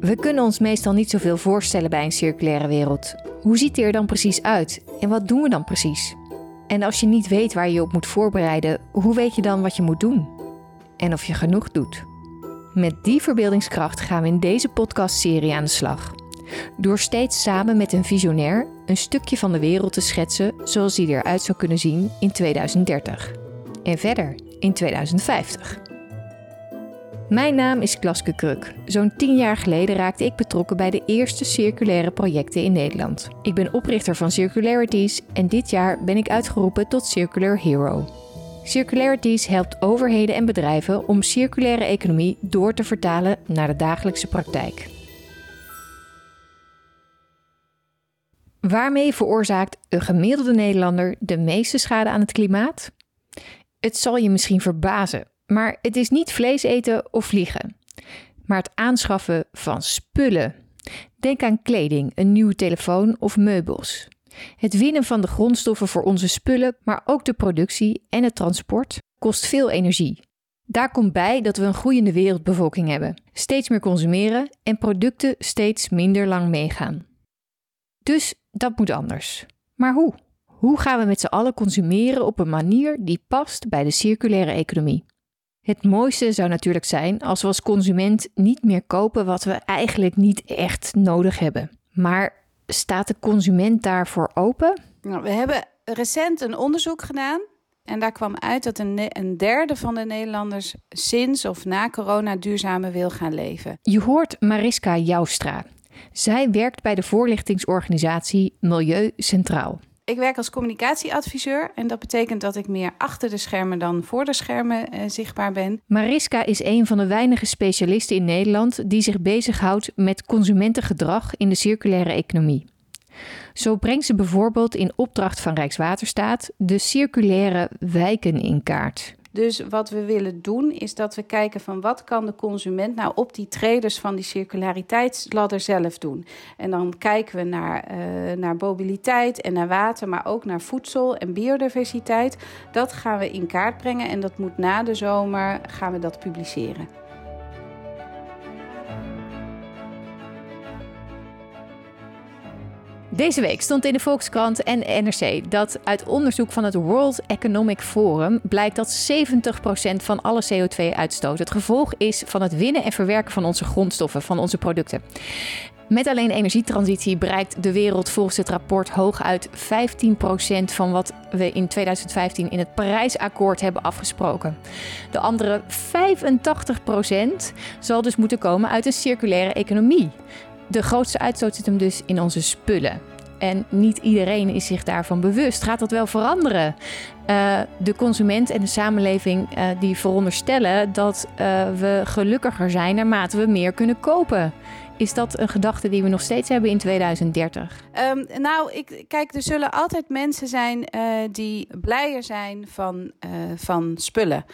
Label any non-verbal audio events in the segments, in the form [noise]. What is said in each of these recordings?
We kunnen ons meestal niet zoveel voorstellen bij een circulaire wereld. Hoe ziet die er dan precies uit en wat doen we dan precies? En als je niet weet waar je je op moet voorbereiden, hoe weet je dan wat je moet doen? En of je genoeg doet? Met die verbeeldingskracht gaan we in deze podcastserie aan de slag. Door steeds samen met een visionair een stukje van de wereld te schetsen zoals die eruit zou kunnen zien in 2030. En verder in 2050. Mijn naam is Klaske Kruk. Zo'n tien jaar geleden raakte ik betrokken bij de eerste circulaire projecten in Nederland. Ik ben oprichter van Circularities en dit jaar ben ik uitgeroepen tot Circular Hero. Circularities helpt overheden en bedrijven om circulaire economie door te vertalen naar de dagelijkse praktijk. Waarmee veroorzaakt een gemiddelde Nederlander de meeste schade aan het klimaat? Het zal je misschien verbazen, maar het is niet vlees eten of vliegen, maar het aanschaffen van spullen. Denk aan kleding, een nieuwe telefoon of meubels. Het winnen van de grondstoffen voor onze spullen, maar ook de productie en het transport kost veel energie. Daar komt bij dat we een groeiende wereldbevolking hebben, steeds meer consumeren en producten steeds minder lang meegaan. Dus dat moet anders. Maar hoe? Hoe gaan we met z'n allen consumeren op een manier die past bij de circulaire economie? Het mooiste zou natuurlijk zijn als we als consument niet meer kopen wat we eigenlijk niet echt nodig hebben. Maar staat de consument daarvoor open? Nou, we hebben recent een onderzoek gedaan. En daar kwam uit dat een, een, derde van de Nederlanders sinds of na corona duurzamer wil gaan leven. Je hoort Mariska Joustra. Zij werkt bij de voorlichtingsorganisatie Milieu Centraal. Ik werk als communicatieadviseur en dat betekent dat ik meer achter de schermen dan voor de schermen eh, zichtbaar ben. Mariska is een van de weinige specialisten in Nederland die zich bezighoudt met consumentengedrag in de circulaire economie. Zo brengt ze bijvoorbeeld in opdracht van Rijkswaterstaat de circulaire wijken in kaart. Dus wat we willen doen is dat we kijken van wat kan de consument nou op die traders van die circulariteitsladder zelf doen. En dan kijken we naar, uh, naar mobiliteit en naar water, maar ook naar voedsel en biodiversiteit. Dat gaan we in kaart brengen en dat moet na de zomer gaan we dat publiceren. Deze week stond in de Volkskrant en NRC dat uit onderzoek van het World Economic Forum blijkt dat 70% van alle CO2-uitstoot het gevolg is van het winnen en verwerken van onze grondstoffen, van onze producten. Met alleen energietransitie bereikt de wereld volgens het rapport hooguit 15% van wat we in 2015 in het Parijsakkoord hebben afgesproken. De andere 85% zal dus moeten komen uit een circulaire economie. De grootste uitstoot zit hem dus in onze spullen. En niet iedereen is zich daarvan bewust. Gaat dat wel veranderen? Uh, de consument en de samenleving uh, die veronderstellen dat uh, we gelukkiger zijn naarmate we meer kunnen kopen. Is dat een gedachte die we nog steeds hebben in 2030? Um, ehm, nou, ik, kijk, er zullen altijd mensen zijn die blijer zijn van, van spullen.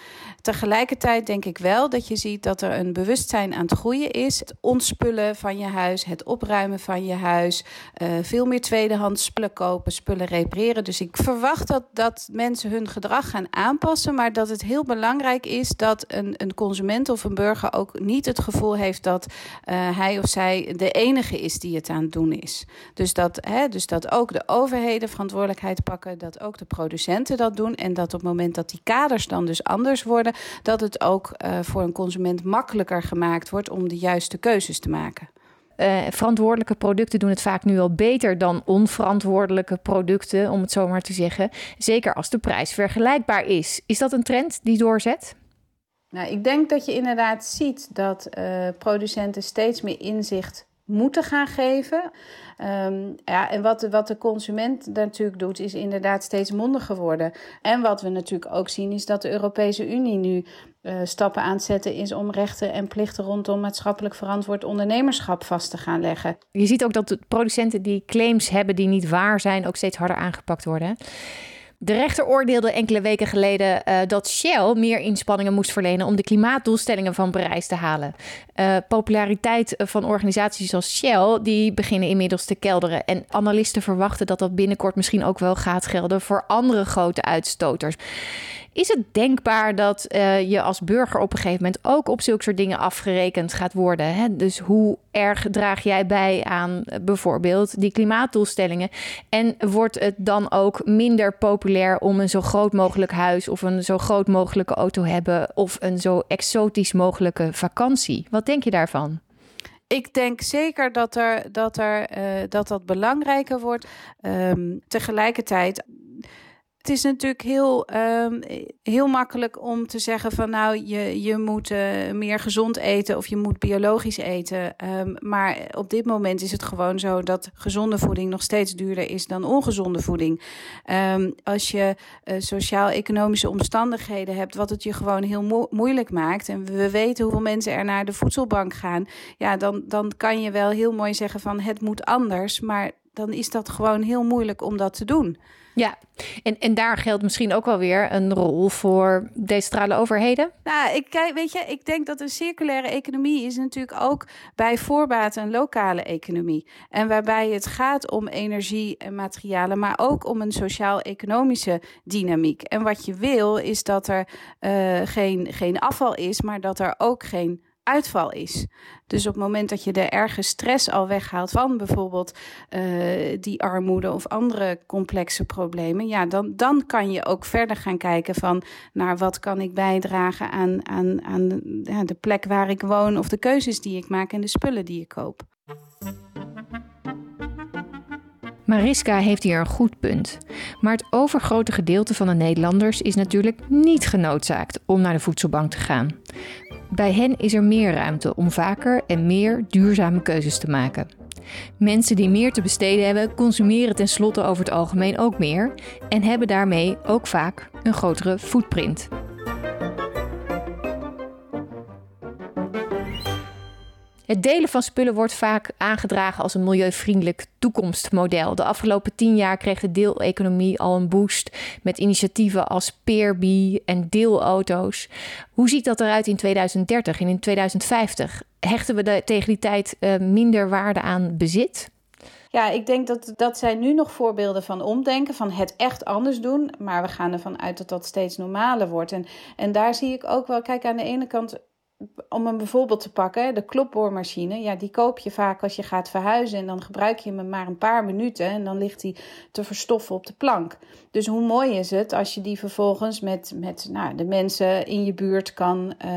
Tegelijkertijd denk ik wel dat je ziet dat er een bewustzijn aan het groeien is. Het ontspullen van je huis, het opruimen van je huis, veel meer tweedehands spullen kopen, spullen repareren. Dus ik verwacht dat, dat mensen hun gedrag gaan aanpassen, maar dat het heel belangrijk is dat een, een consument of een burger ook niet het gevoel heeft dat hij of zij de enige is die het aan het doen is. Dus dat, hè, dus dat ook de overheden verantwoordelijkheid pakken, dat ook de producenten dat doen. En dat op het moment dat die kaders dan dus anders worden, dat het ook uh, voor een consument makkelijker gemaakt wordt om de juiste keuzes te maken. Uh, verantwoordelijke producten doen het vaak nu al beter dan onverantwoordelijke producten, om het zo maar te zeggen. Zeker als de prijs vergelijkbaar is. Is dat een trend die doorzet? Nou, ik denk dat je inderdaad ziet dat uh, producenten steeds meer inzicht moeten gaan geven. Um, ja, en wat wat de consument natuurlijk doet, is inderdaad steeds mondiger worden. En wat we natuurlijk ook zien, is dat de Europese Unie nu uh, stappen aan het zetten is om rechten en plichten rondom maatschappelijk verantwoord ondernemerschap vast te gaan leggen. Je ziet ook dat de producenten die claims hebben die niet waar zijn, ook steeds harder aangepakt worden. De rechter oordeelde enkele weken geleden uh, dat Shell meer inspanningen moest verlenen om de klimaatdoelstellingen van Parijs te halen. Uh, populariteit van organisaties als Shell die beginnen inmiddels te kelderen. En analisten verwachten dat dat binnenkort misschien ook wel gaat gelden voor andere grote uitstoters. Is het denkbaar dat uh, je als burger op een gegeven moment ook op zulke soort dingen afgerekend gaat worden? Hè? Dus hoe erg draag jij bij aan eh, bijvoorbeeld die klimaatdoelstellingen? En wordt het dan ook minder populair om een zo groot mogelijk huis of een zo groot mogelijke auto hebben of een zo exotisch mogelijke vakantie? Wat denk je daarvan? Ik denk zeker dat er, dat, er, uh, dat, dat belangrijker wordt. Um, tegelijkertijd het is natuurlijk heel, um, heel makkelijk om te zeggen van nou, je, je moet uh, meer gezond eten of je moet biologisch eten. Um, maar op dit moment is het gewoon zo dat gezonde voeding nog steeds duurder is dan ongezonde voeding. Um, als je uh, sociaal-economische omstandigheden hebt, wat het je gewoon heel mo moeilijk maakt. En we weten hoeveel mensen er naar de voedselbank gaan. Ja, dan, dan kan je wel heel mooi zeggen van het moet anders. Maar dan is dat gewoon heel moeilijk om dat te doen. Ja, en, en daar geldt misschien ook wel weer een rol voor decentrale overheden. Nou, ik kijk, weet je, ik denk dat een circulaire economie is natuurlijk ook bij voorbaat een lokale economie. En waarbij het gaat om energie en materialen, maar ook om een sociaal-economische dynamiek. En wat je wil, is dat er uh, geen, geen afval is, maar dat er ook geen uitval is. Dus op het moment dat je de erge stress al weghaalt van bijvoorbeeld uh, die armoede of andere complexe problemen, ja, dan, dan kan je ook verder gaan kijken van naar wat kan ik bijdragen aan, aan, aan ja, de plek waar ik woon of de keuzes die ik maak en de spullen die ik koop. Mariska heeft hier een goed punt. Maar het overgrote gedeelte van de Nederlanders is natuurlijk niet genoodzaakt om naar de voedselbank te gaan. Bij hen is er meer ruimte om vaker en meer duurzame keuzes te maken. Mensen die meer te besteden hebben, consumeren tenslotte over het algemeen ook meer en hebben daarmee ook vaak een grotere footprint. Het delen van spullen wordt vaak aangedragen als een milieuvriendelijk toekomstmodel. De afgelopen tien jaar kreeg de deeleconomie al een boost met initiatieven als Peerbee en deelauto's. Hoe ziet dat eruit in 2030 en in 2050? Hechten we tegen die tijd uh, minder waarde aan bezit? Ja, ik denk dat, dat zijn nu nog voorbeelden van omdenken, van het echt anders doen. Maar we gaan ervan uit dat dat steeds normaler wordt. En, en daar zie ik ook wel, kijk, aan de ene kant om een bijvoorbeeld te pakken, de klopboormachine, ja, die koop je vaak als je gaat verhuizen en dan gebruik je hem maar een paar minuten en dan ligt hij te verstoffen op de plank. Dus hoe mooi is het als je die vervolgens met, met nou, de mensen in je buurt kan, uh,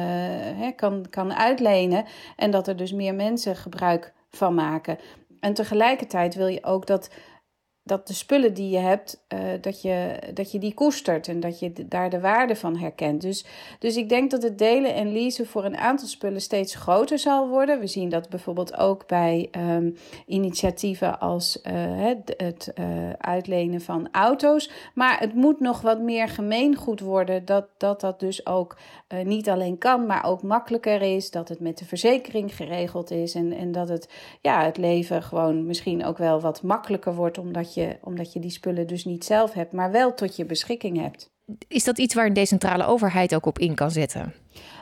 hè, kan, kan uitlenen en dat er dus meer mensen gebruik van maken. En tegelijkertijd wil je ook dat dat de spullen die je hebt, uh, dat, je, dat je die koestert en dat je daar de waarde van herkent. Dus, dus ik denk dat het delen en leasen voor een aantal spullen steeds groter zal worden. We zien dat bijvoorbeeld ook bij um, initiatieven als uh, het, het uh, uitlenen van auto's. Maar het moet nog wat meer gemeengoed worden dat dat, dat dus ook niet alleen kan, maar ook makkelijker is. Dat het met de verzekering geregeld is en, en dat het, ja, het leven gewoon misschien ook wel wat makkelijker wordt omdat je omdat je die spullen dus niet zelf hebt, maar wel tot je beschikking hebt. Is dat iets waar een decentrale overheid ook op in kan zetten?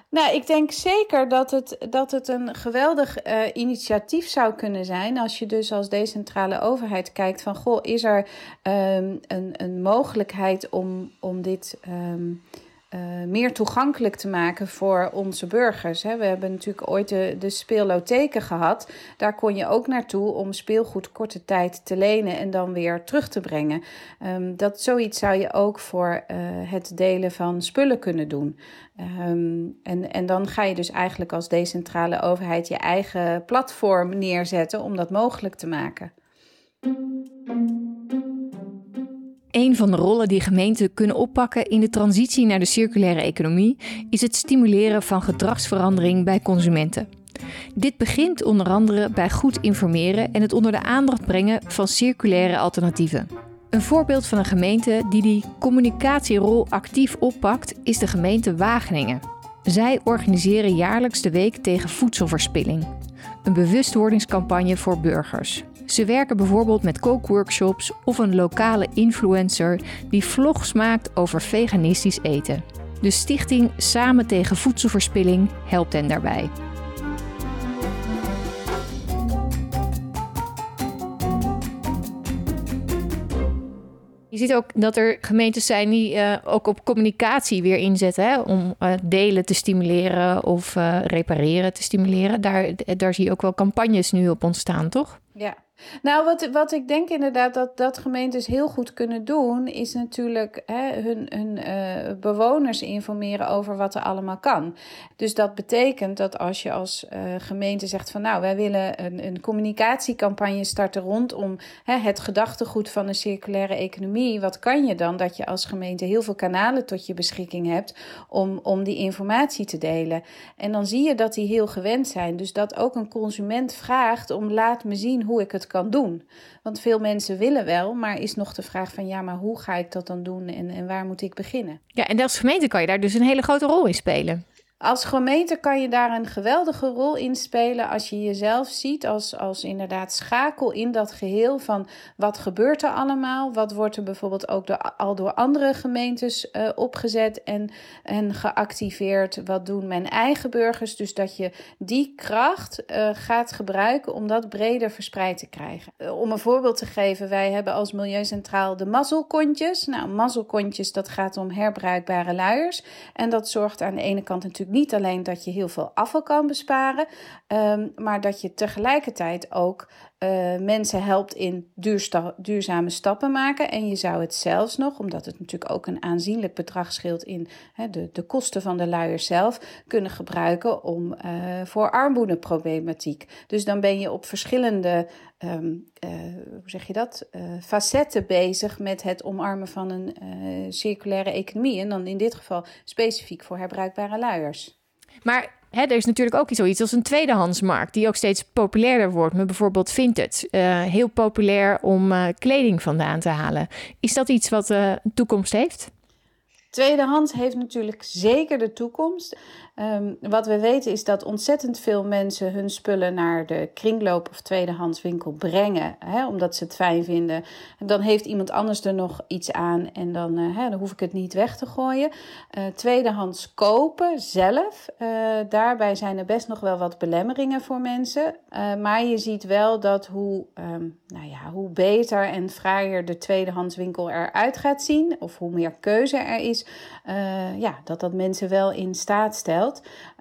Nou, ik denk zeker dat het, dat het een geweldig uh, initiatief zou kunnen zijn. Als je dus als decentrale overheid kijkt van goh, is er um, een, een mogelijkheid om, om dit. Um, uh, meer toegankelijk te maken voor onze burgers. Hè. We hebben natuurlijk ooit de, de gehad. Daar kon je ook naartoe om speelgoed korte tijd te lenen en dan weer terug te brengen. Um, dat zoiets zou je ook voor uh, het delen van spullen kunnen doen. Um, en, en dan ga je dus eigenlijk als decentrale overheid je eigen platform neerzetten om dat mogelijk te maken. Een van de rollen die gemeenten kunnen oppakken in de transitie naar de circulaire economie is het stimuleren van gedragsverandering bij consumenten. Dit begint onder andere bij goed informeren en het onder de aandacht brengen van circulaire alternatieven. Een voorbeeld van een gemeente die die communicatierol actief oppakt is de gemeente Wageningen. Zij organiseren jaarlijks de Week tegen Voedselverspilling, een bewustwordingscampagne voor burgers. Ze werken bijvoorbeeld met kookworkshops of een lokale influencer die vlogs maakt over veganistisch eten. De stichting Samen tegen Voedselverspilling helpt hen daarbij. Je ziet ook dat er gemeentes zijn die uh, ook op communicatie weer inzetten hè, om uh, delen te stimuleren of uh, repareren te stimuleren. Daar, daar zie je ook wel campagnes nu op ontstaan, toch? Ja, nou, wat, wat ik denk inderdaad dat, dat gemeentes heel goed kunnen doen, is natuurlijk hè, hun, hun uh, bewoners informeren over wat er allemaal kan. Dus dat betekent dat als je als uh, gemeente zegt van nou, wij willen een, een communicatiecampagne starten rondom hè, het gedachtegoed van een circulaire economie, wat kan je dan? Dat je als gemeente heel veel kanalen tot je beschikking hebt om, om die informatie te delen. En dan zie je dat die heel gewend zijn. Dus dat ook een consument vraagt om laat me zien hoe ik het kan doen. Want veel mensen willen wel, maar is nog de vraag van ja, maar hoe ga ik dat dan doen en, en waar moet ik beginnen? Ja, en als gemeente kan je daar dus een hele grote rol in spelen. Als gemeente kan je daar een geweldige rol in spelen als je jezelf ziet als, als inderdaad schakel in dat geheel van wat gebeurt er allemaal, wat wordt er bijvoorbeeld ook al door andere gemeentes uh, opgezet en, en geactiveerd, wat doen mijn eigen burgers, dus dat je die kracht uh, gaat gebruiken om dat breder verspreid te krijgen. Uh, om een voorbeeld te geven, wij hebben als Milieucentraal de mazzelkontjes. Nou, mazzelkontjes, dat gaat om herbruikbare luiers en dat zorgt aan de ene kant natuurlijk niet alleen dat je heel veel afval kan besparen, um, maar dat je tegelijkertijd ook uh, mensen helpt in duurzame stappen maken. En je zou het zelfs nog, omdat het natuurlijk ook een aanzienlijk bedrag scheelt in hè, de, de kosten van de luier zelf, kunnen gebruiken om uh, voor armoedeproblematiek. Dus dan ben je op verschillende, um, uh, hoe zeg je dat, facetten bezig met het omarmen van een circulaire economie. En dan in dit geval specifiek voor herbruikbare luiers. Maar Hè, er is natuurlijk ook zoiets als een tweedehandsmarkt, die ook steeds populairder wordt, met bijvoorbeeld vintage. Uh, heel populair om uh, kleding vandaan te halen. Is dat iets wat uh, toekomst heeft? Tweedehands heeft natuurlijk zeker de toekomst. Um, wat we weten is dat ontzettend veel mensen hun spullen naar de kringloop of tweedehandswinkel brengen, hè, omdat ze het fijn vinden. Dan heeft iemand anders er nog iets aan en dan, uh, hè, dan hoef ik het niet weg te gooien. Uh, tweedehands kopen zelf, uh, daarbij zijn er best nog wel wat belemmeringen voor mensen. maar je ziet wel dat hoe, um, nou ja, hoe beter en fraaier de tweedehandswinkel eruit gaat zien, of hoe meer keuze er is, ja, dat dat mensen wel in staat stelt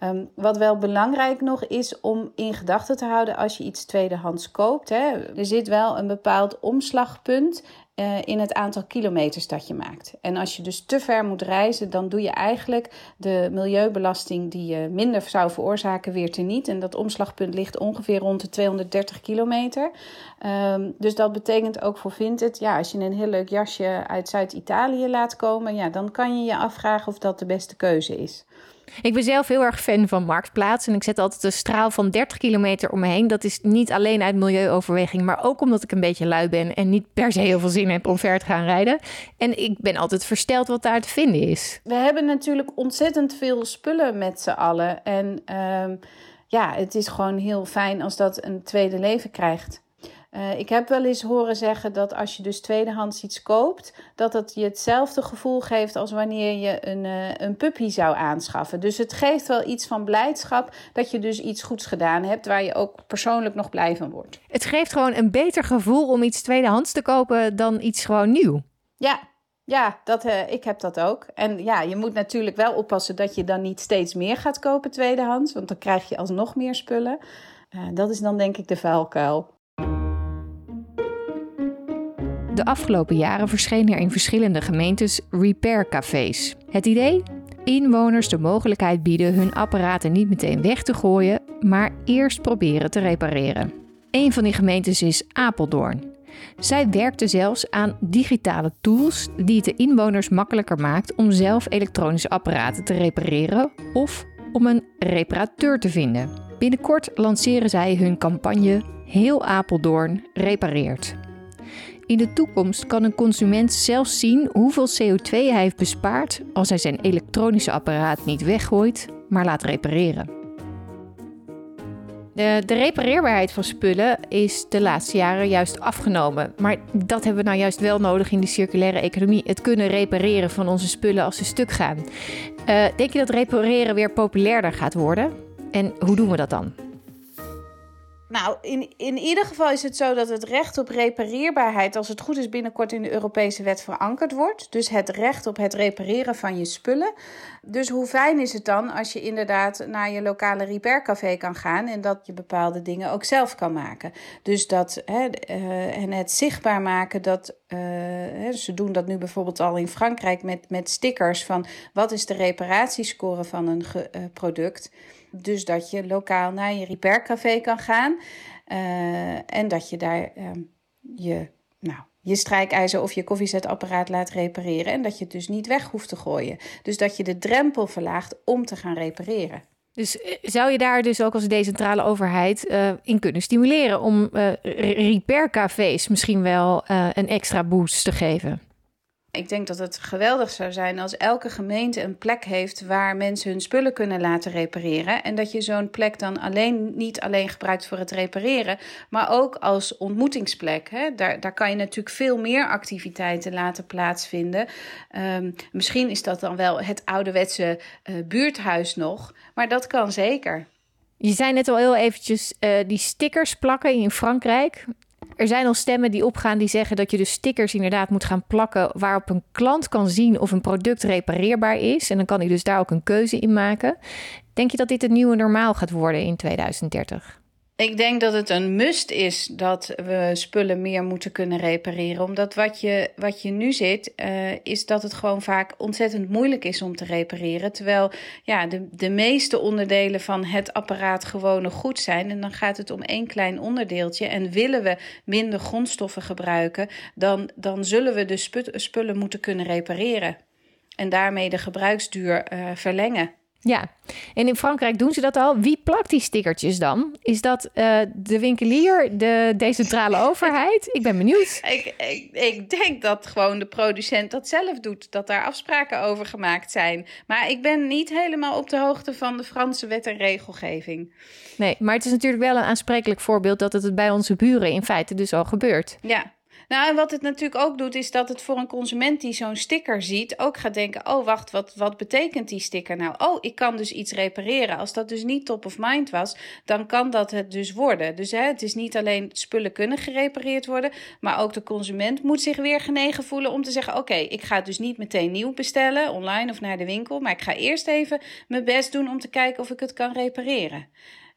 Um, wat wel belangrijk nog is om in gedachten te houden als je iets tweedehands koopt. Hè. Er zit wel een bepaald omslagpunt uh, in het aantal kilometers dat je maakt. En als je dus te ver moet reizen, dan doe je eigenlijk de milieubelasting die je minder zou veroorzaken weer teniet. En dat omslagpunt ligt ongeveer rond de 230 kilometer. Um, dus dat betekent ook voor Vinted, ja, als je een heel leuk jasje uit Zuid-Italië laat komen, ja, dan kan je je afvragen of dat de beste keuze is. Ik ben zelf heel erg fan van Marktplaats. En ik zet altijd een straal van 30 kilometer om me heen. Dat is niet alleen uit milieuoverweging, maar ook omdat ik een beetje lui ben en niet per se heel veel zin heb om ver te gaan rijden. En ik ben altijd versteld wat daar te vinden is. We hebben natuurlijk ontzettend veel spullen met z'n allen. En um, ja, het is gewoon heel fijn als dat een tweede leven krijgt. Uh, ik heb wel eens horen zeggen dat als je dus tweedehands iets koopt, dat het je hetzelfde gevoel geeft als wanneer je een, uh, een puppy zou aanschaffen. Dus het geeft wel iets van blijdschap dat je dus iets goeds gedaan hebt waar je ook persoonlijk nog blij van wordt. Het geeft gewoon een beter gevoel om iets tweedehands te kopen dan iets gewoon nieuw. Ja, ja, dat, uh, ik heb dat ook. En ja, je moet natuurlijk wel oppassen dat je dan niet steeds meer gaat kopen tweedehands, want dan krijg je alsnog meer spullen. dat is dan denk ik de vuilkuil. De afgelopen jaren verschenen er in verschillende gemeentes repaircafés. Het idee? Inwoners de mogelijkheid bieden hun apparaten niet meteen weg te gooien, maar eerst proberen te repareren. Een van die gemeentes is Apeldoorn. Zij werkte zelfs aan digitale tools die het de inwoners makkelijker maakt om zelf elektronische apparaten te repareren of om een reparateur te vinden. Binnenkort lanceren zij hun campagne Heel Apeldoorn repareert. In de toekomst kan een consument zelf zien hoeveel CO2 hij heeft bespaard als hij zijn elektronische apparaat niet weggooit, maar laat repareren. De, repareerbaarheid van spullen is de laatste jaren juist afgenomen. Maar dat hebben we nou juist wel nodig in de circulaire economie. Het kunnen repareren van onze spullen als ze stuk gaan. Uh, denk je dat repareren weer populairder gaat worden? En hoe doen we dat dan? Nou, in, in ieder geval is het zo dat het recht op repareerbaarheid, als het goed is, binnenkort in de Europese wet verankerd wordt. Dus het recht op het repareren van je spullen. Dus hoe fijn is het dan als je inderdaad naar je lokale repaircafé kan gaan en dat je bepaalde dingen ook zelf kan maken. Dus dat hè, uh, en het zichtbaar maken dat. Uh, ze doen dat nu bijvoorbeeld al in Frankrijk met, met stickers van wat is de reparatiescore van een ge, uh, product. Dus dat je lokaal naar je repaircafé kan gaan. Uh, en dat je daar uh, je, nou, je strijkijzer of je koffiezetapparaat laat repareren. En dat je het dus niet weg hoeft te gooien. Dus dat je de drempel verlaagt om te gaan repareren. Dus zou je daar dus ook als decentrale overheid uh, in kunnen stimuleren om repaircafés misschien wel een extra boost te geven? Ik denk dat het geweldig zou zijn als elke gemeente een plek heeft waar mensen hun spullen kunnen laten repareren. En dat je zo'n plek dan alleen, niet alleen gebruikt voor het repareren, maar ook als ontmoetingsplek. Hè? Daar, daar kan je natuurlijk veel meer activiteiten laten plaatsvinden. Um, misschien is dat dan wel het ouderwetse uh, buurthuis nog, maar dat kan zeker. Je zei net al heel eventjes uh, die stickers plakken in Frankrijk. Er zijn al stemmen die opgaan die zeggen dat je de stickers inderdaad moet gaan plakken waarop een klant kan zien of een product repareerbaar is. En dan kan hij dus daar ook een keuze in maken. Denk je dat dit het nieuwe normaal gaat worden in 2030? Ik denk dat het een must is dat we spullen meer moeten kunnen repareren. Omdat wat je, wat je nu ziet, uh, is dat het gewoon vaak ontzettend moeilijk is om te repareren. Terwijl ja, de, de meeste onderdelen van het apparaat gewoon goed zijn. En dan gaat het om één klein onderdeeltje. En willen we minder grondstoffen gebruiken, dan, dan zullen we de spullen moeten kunnen repareren. En daarmee de gebruiksduur uh, verlengen. Ja, en in Frankrijk doen ze dat al. Wie plakt die stickertjes dan? Is dat uh, de winkelier, de decentrale [laughs] overheid? Ik ben benieuwd. Ik, ik, ik, denk dat gewoon de producent dat zelf doet. Dat daar afspraken over gemaakt zijn. Maar ik ben niet helemaal op de hoogte van de Franse wet en regelgeving. Nee, maar het is natuurlijk wel een aansprekelijk voorbeeld dat het bij onze buren in feite dus al gebeurt. Ja, nou, en wat het natuurlijk ook doet, is dat het voor een consument die zo'n sticker ziet, ook gaat denken: oh, wacht, wat, wat betekent die sticker nou? Oh, ik kan dus iets repareren. Als dat dus niet top of mind was, dan kan dat het dus worden. Dus hè, het is niet alleen spullen kunnen gerepareerd worden, maar ook de consument moet zich weer genegen voelen om te zeggen: oké, ik ga het dus niet meteen nieuw bestellen, online of naar de winkel, maar ik ga eerst even mijn best doen om te kijken of ik het kan repareren.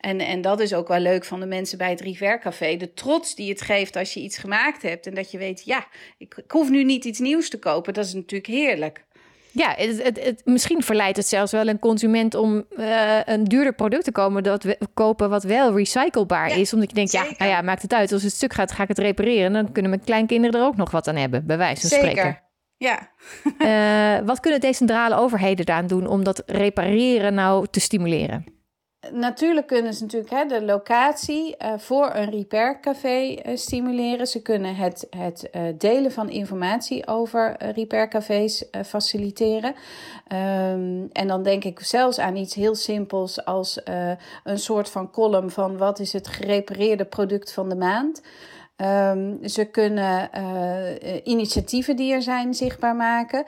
En, en dat is ook wel leuk van de mensen bij het River Café. De trots die het geeft als je iets gemaakt hebt. En dat je weet, ja, ik, ik hoef nu niet iets nieuws te kopen. Dat is natuurlijk heerlijk. Ja, het, het, het, misschien verleidt het zelfs wel een consument om uh, een duurder product te komen dat we, kopen wat wel recyclebaar ja, is. Omdat je denkt, zeker. ja, nou ja, maakt het uit. Als het stuk gaat, ga ik het repareren. En dan kunnen mijn kleinkinderen er ook nog wat aan hebben, bij wijze van zeker. spreken. Ja. uh, wat kunnen decentrale overheden eraan doen om dat repareren nou te stimuleren? Natuurlijk kunnen ze natuurlijk hè, de locatie uh, voor een repaircafé uh, stimuleren. Ze kunnen het, het uh, delen van informatie over repaircafés faciliteren. Um, en dan denk ik zelfs aan iets heel simpels als een soort van column van wat is het gerepareerde product van de maand. Um, ze kunnen uh, initiatieven die er zijn zichtbaar maken.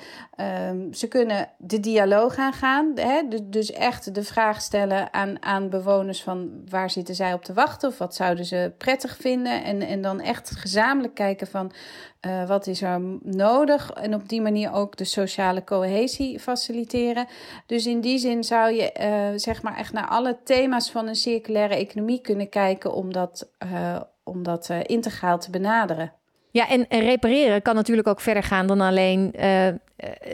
Um, ze kunnen de dialoog aangaan. Hè? Dus echt de vraag stellen aan, aan bewoners van waar zitten zij op te wachten of wat zouden ze prettig vinden. En, en dan echt gezamenlijk kijken van uh, wat is er nodig. En op die manier ook de sociale cohesie faciliteren. Dus in die zin zou je uh, zeg maar echt naar alle thema's van een circulaire economie kunnen kijken om dat om dat uh, integraal te benaderen. Ja, en, en, repareren kan natuurlijk ook verder gaan dan alleen uh,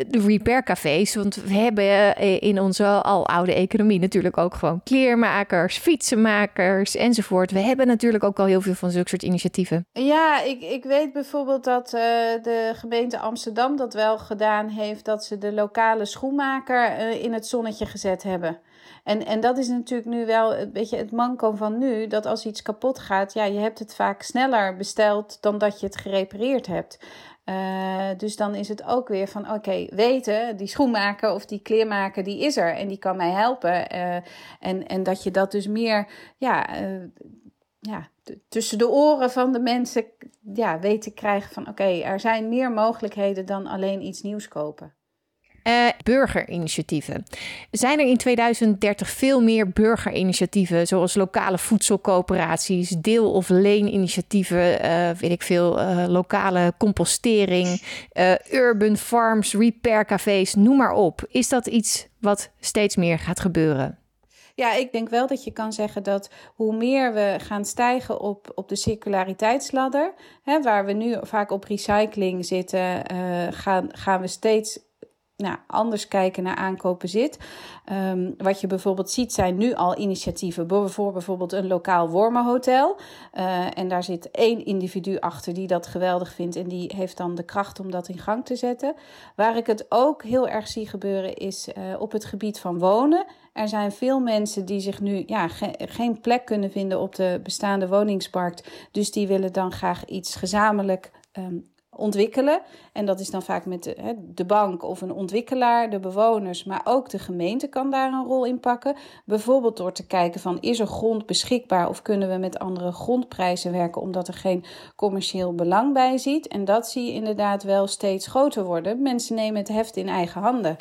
de repaircafés. Want we hebben in onze al oude economie natuurlijk ook gewoon kleermakers, fietsenmakers enzovoort. We hebben natuurlijk ook al heel veel van zulke soort initiatieven. Ja, ik, ik weet bijvoorbeeld dat uh, de gemeente Amsterdam dat wel gedaan heeft. Dat ze de lokale schoenmaker in het zonnetje gezet hebben. En, en dat is natuurlijk nu wel een beetje het manko van nu. Dat als iets kapot gaat, ja, je hebt het vaak sneller besteld dan dat je het gerepareerd hebt. Uh, dus dan is het ook weer van, oké, weten, die schoenmaker of die kleermaker, die is er en die kan mij helpen. Uh, en, en dat je dat dus meer, ja, uh, ja, tussen de oren van de mensen ja, weet te krijgen van, oké, er zijn meer mogelijkheden dan alleen iets nieuws kopen. Uh, burgerinitiatieven. Zijn er in 2030 veel meer burgerinitiatieven, zoals lokale voedselcoöperaties, deel- of leeninitiatieven, uh, weet ik veel, uh, lokale compostering, urban farms, repaircafés, noem maar op. Is dat iets wat steeds meer gaat gebeuren? Ja, ik denk wel dat je kan zeggen dat hoe meer we gaan stijgen op, op de circulariteitsladder, hè, waar we nu vaak op recycling zitten, gaan, gaan we steeds nou, anders kijken naar aankopen zit. Um, wat je bijvoorbeeld ziet zijn nu al initiatieven voor bijvoorbeeld een lokaal wormenhotel. Uh, en daar zit één individu achter die dat geweldig vindt en die heeft dan de kracht om dat in gang te zetten. Waar ik het ook heel erg zie gebeuren is uh, op het gebied van wonen. Er zijn veel mensen die zich nu ja, ge geen plek kunnen vinden op de bestaande woningsmarkt. Dus die willen dan graag iets gezamenlijk um, ontwikkelen. En dat is dan vaak met de, de, bank of een ontwikkelaar, de bewoners, maar ook de gemeente kan daar een rol in pakken. Bijvoorbeeld door te kijken van is er grond beschikbaar of kunnen we met andere grondprijzen werken omdat er geen commercieel belang bij ziet. En dat zie je inderdaad wel steeds groter worden. Mensen nemen het heft in eigen handen.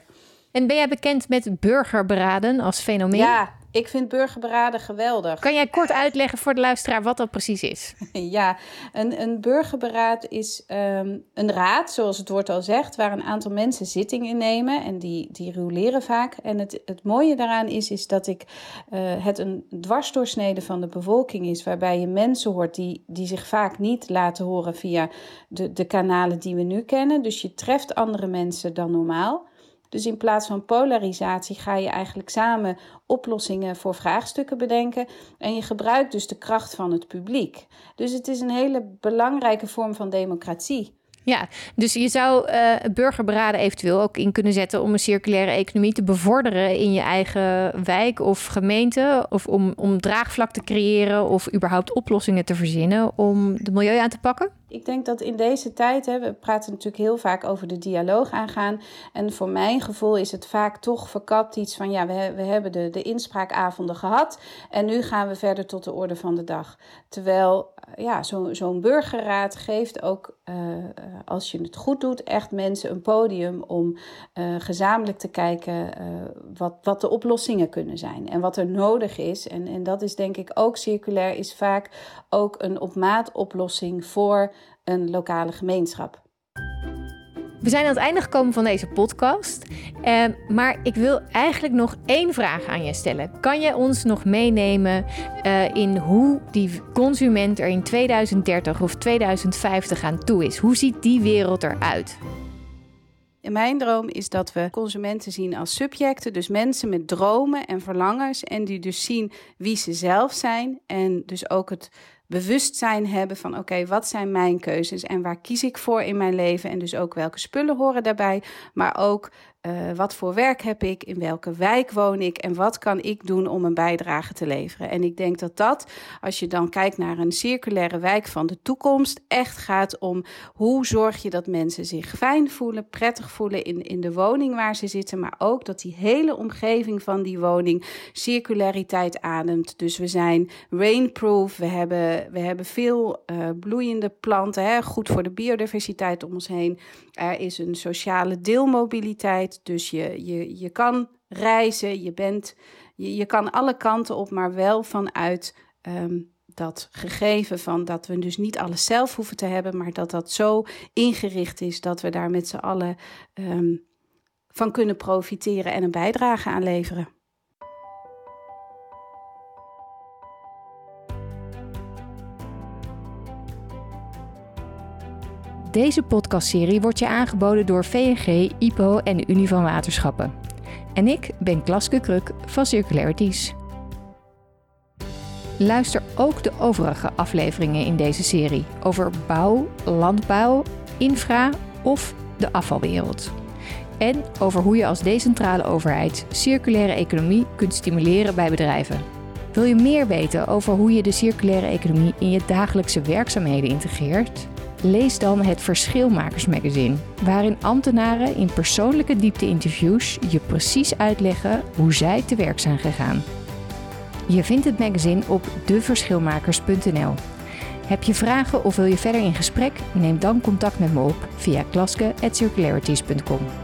En ben jij bekend met burgerberaden als fenomeen? Ja, ik vind burgerberaden geweldig. Kan jij kort uitleggen voor de luisteraar wat dat precies is? [laughs] ja, een, een burgerberaad is um, een raad, zoals het woord al zegt, waar een aantal mensen zitting in nemen. En die, die roleren vaak. En het, het mooie daaraan is, is dat ik, uh, het een dwarsdoorsnede van de bevolking is, waarbij je mensen hoort die, die zich vaak niet laten horen via de, de kanalen die we nu kennen. Dus je treft andere mensen dan normaal. Dus in plaats van polarisatie ga je eigenlijk samen oplossingen voor vraagstukken bedenken. En je gebruikt dus de kracht van het publiek. Dus het is een hele belangrijke vorm van democratie. Ja, dus je zou uh, burgerberaden eventueel ook in kunnen zetten om een circulaire economie te bevorderen in je eigen wijk of gemeente. Of om, om draagvlak te creëren of überhaupt oplossingen te verzinnen om de milieu aan te pakken? Ik denk dat in deze tijd, hè, we praten natuurlijk heel vaak over de dialoog aangaan. En voor mijn gevoel is het vaak toch verkapt iets van, ja, we, we hebben de, de inspraakavonden gehad en nu gaan we verder tot de orde van de dag. Terwijl, eh, ja, zo'n zo burgerraad geeft ook, uh, als je het goed doet, echt mensen een podium om uh, gezamenlijk te kijken wat, wat de oplossingen kunnen zijn en wat er nodig is. En, en dat is denk ik ook circulair, is vaak ook een op maat oplossing voor een lokale gemeenschap. We zijn aan het einde gekomen van deze podcast. Eh, maar ik wil eigenlijk nog één vraag aan je stellen. Kan jij ons nog meenemen uh, in hoe die consument er in 2030 of 2050 aan toe is? Hoe ziet die wereld eruit? In mijn droom is dat we consumenten zien als subjecten, dus mensen met dromen en verlangens en die dus zien wie ze zelf zijn en dus ook het bewustzijn hebben van oké, wat zijn mijn keuzes en waar kies ik voor in mijn leven? En dus ook welke spullen horen daarbij, maar ook uh, wat voor werk heb ik, in welke wijk woon ik en wat kan ik doen om een bijdrage te leveren. En ik denk dat dat, als je dan kijkt naar een circulaire wijk van de toekomst, echt gaat om hoe zorg je dat mensen zich fijn voelen, prettig voelen in, in de woning waar ze zitten, maar ook dat die hele omgeving van die woning circulariteit ademt. Dus we zijn rainproof, we hebben, we hebben veel uh, bloeiende planten, hè, goed voor de biodiversiteit om ons heen. Er is een sociale deelmobiliteit, dus je, je, je kan reizen, je, bent, je, je kan alle kanten op, maar wel vanuit um, dat gegeven van dat we dus niet alles zelf hoeven te hebben, maar dat dat zo ingericht is dat we daar met z'n allen um, van kunnen profiteren en een bijdrage aan leveren. Deze podcastserie wordt je aangeboden door VNG, IPO en de Unie van Waterschappen. En ik ben Klaske Kruk van Circularities. Luister ook de overige afleveringen in deze serie over bouw, landbouw, infra of de afvalwereld. En over hoe je als decentrale overheid circulaire economie kunt stimuleren bij bedrijven. Wil je meer weten over hoe je de circulaire economie in je dagelijkse werkzaamheden integreert? Lees dan het Verschilmakersmagazine, waarin ambtenaren in persoonlijke diepte-interviews je precies uitleggen hoe zij te werk zijn gegaan. Je vindt het magazine op deverschilmakers.nl. Heb je vragen of wil je verder in gesprek? Neem dan contact met me op via klaske.circularities.com.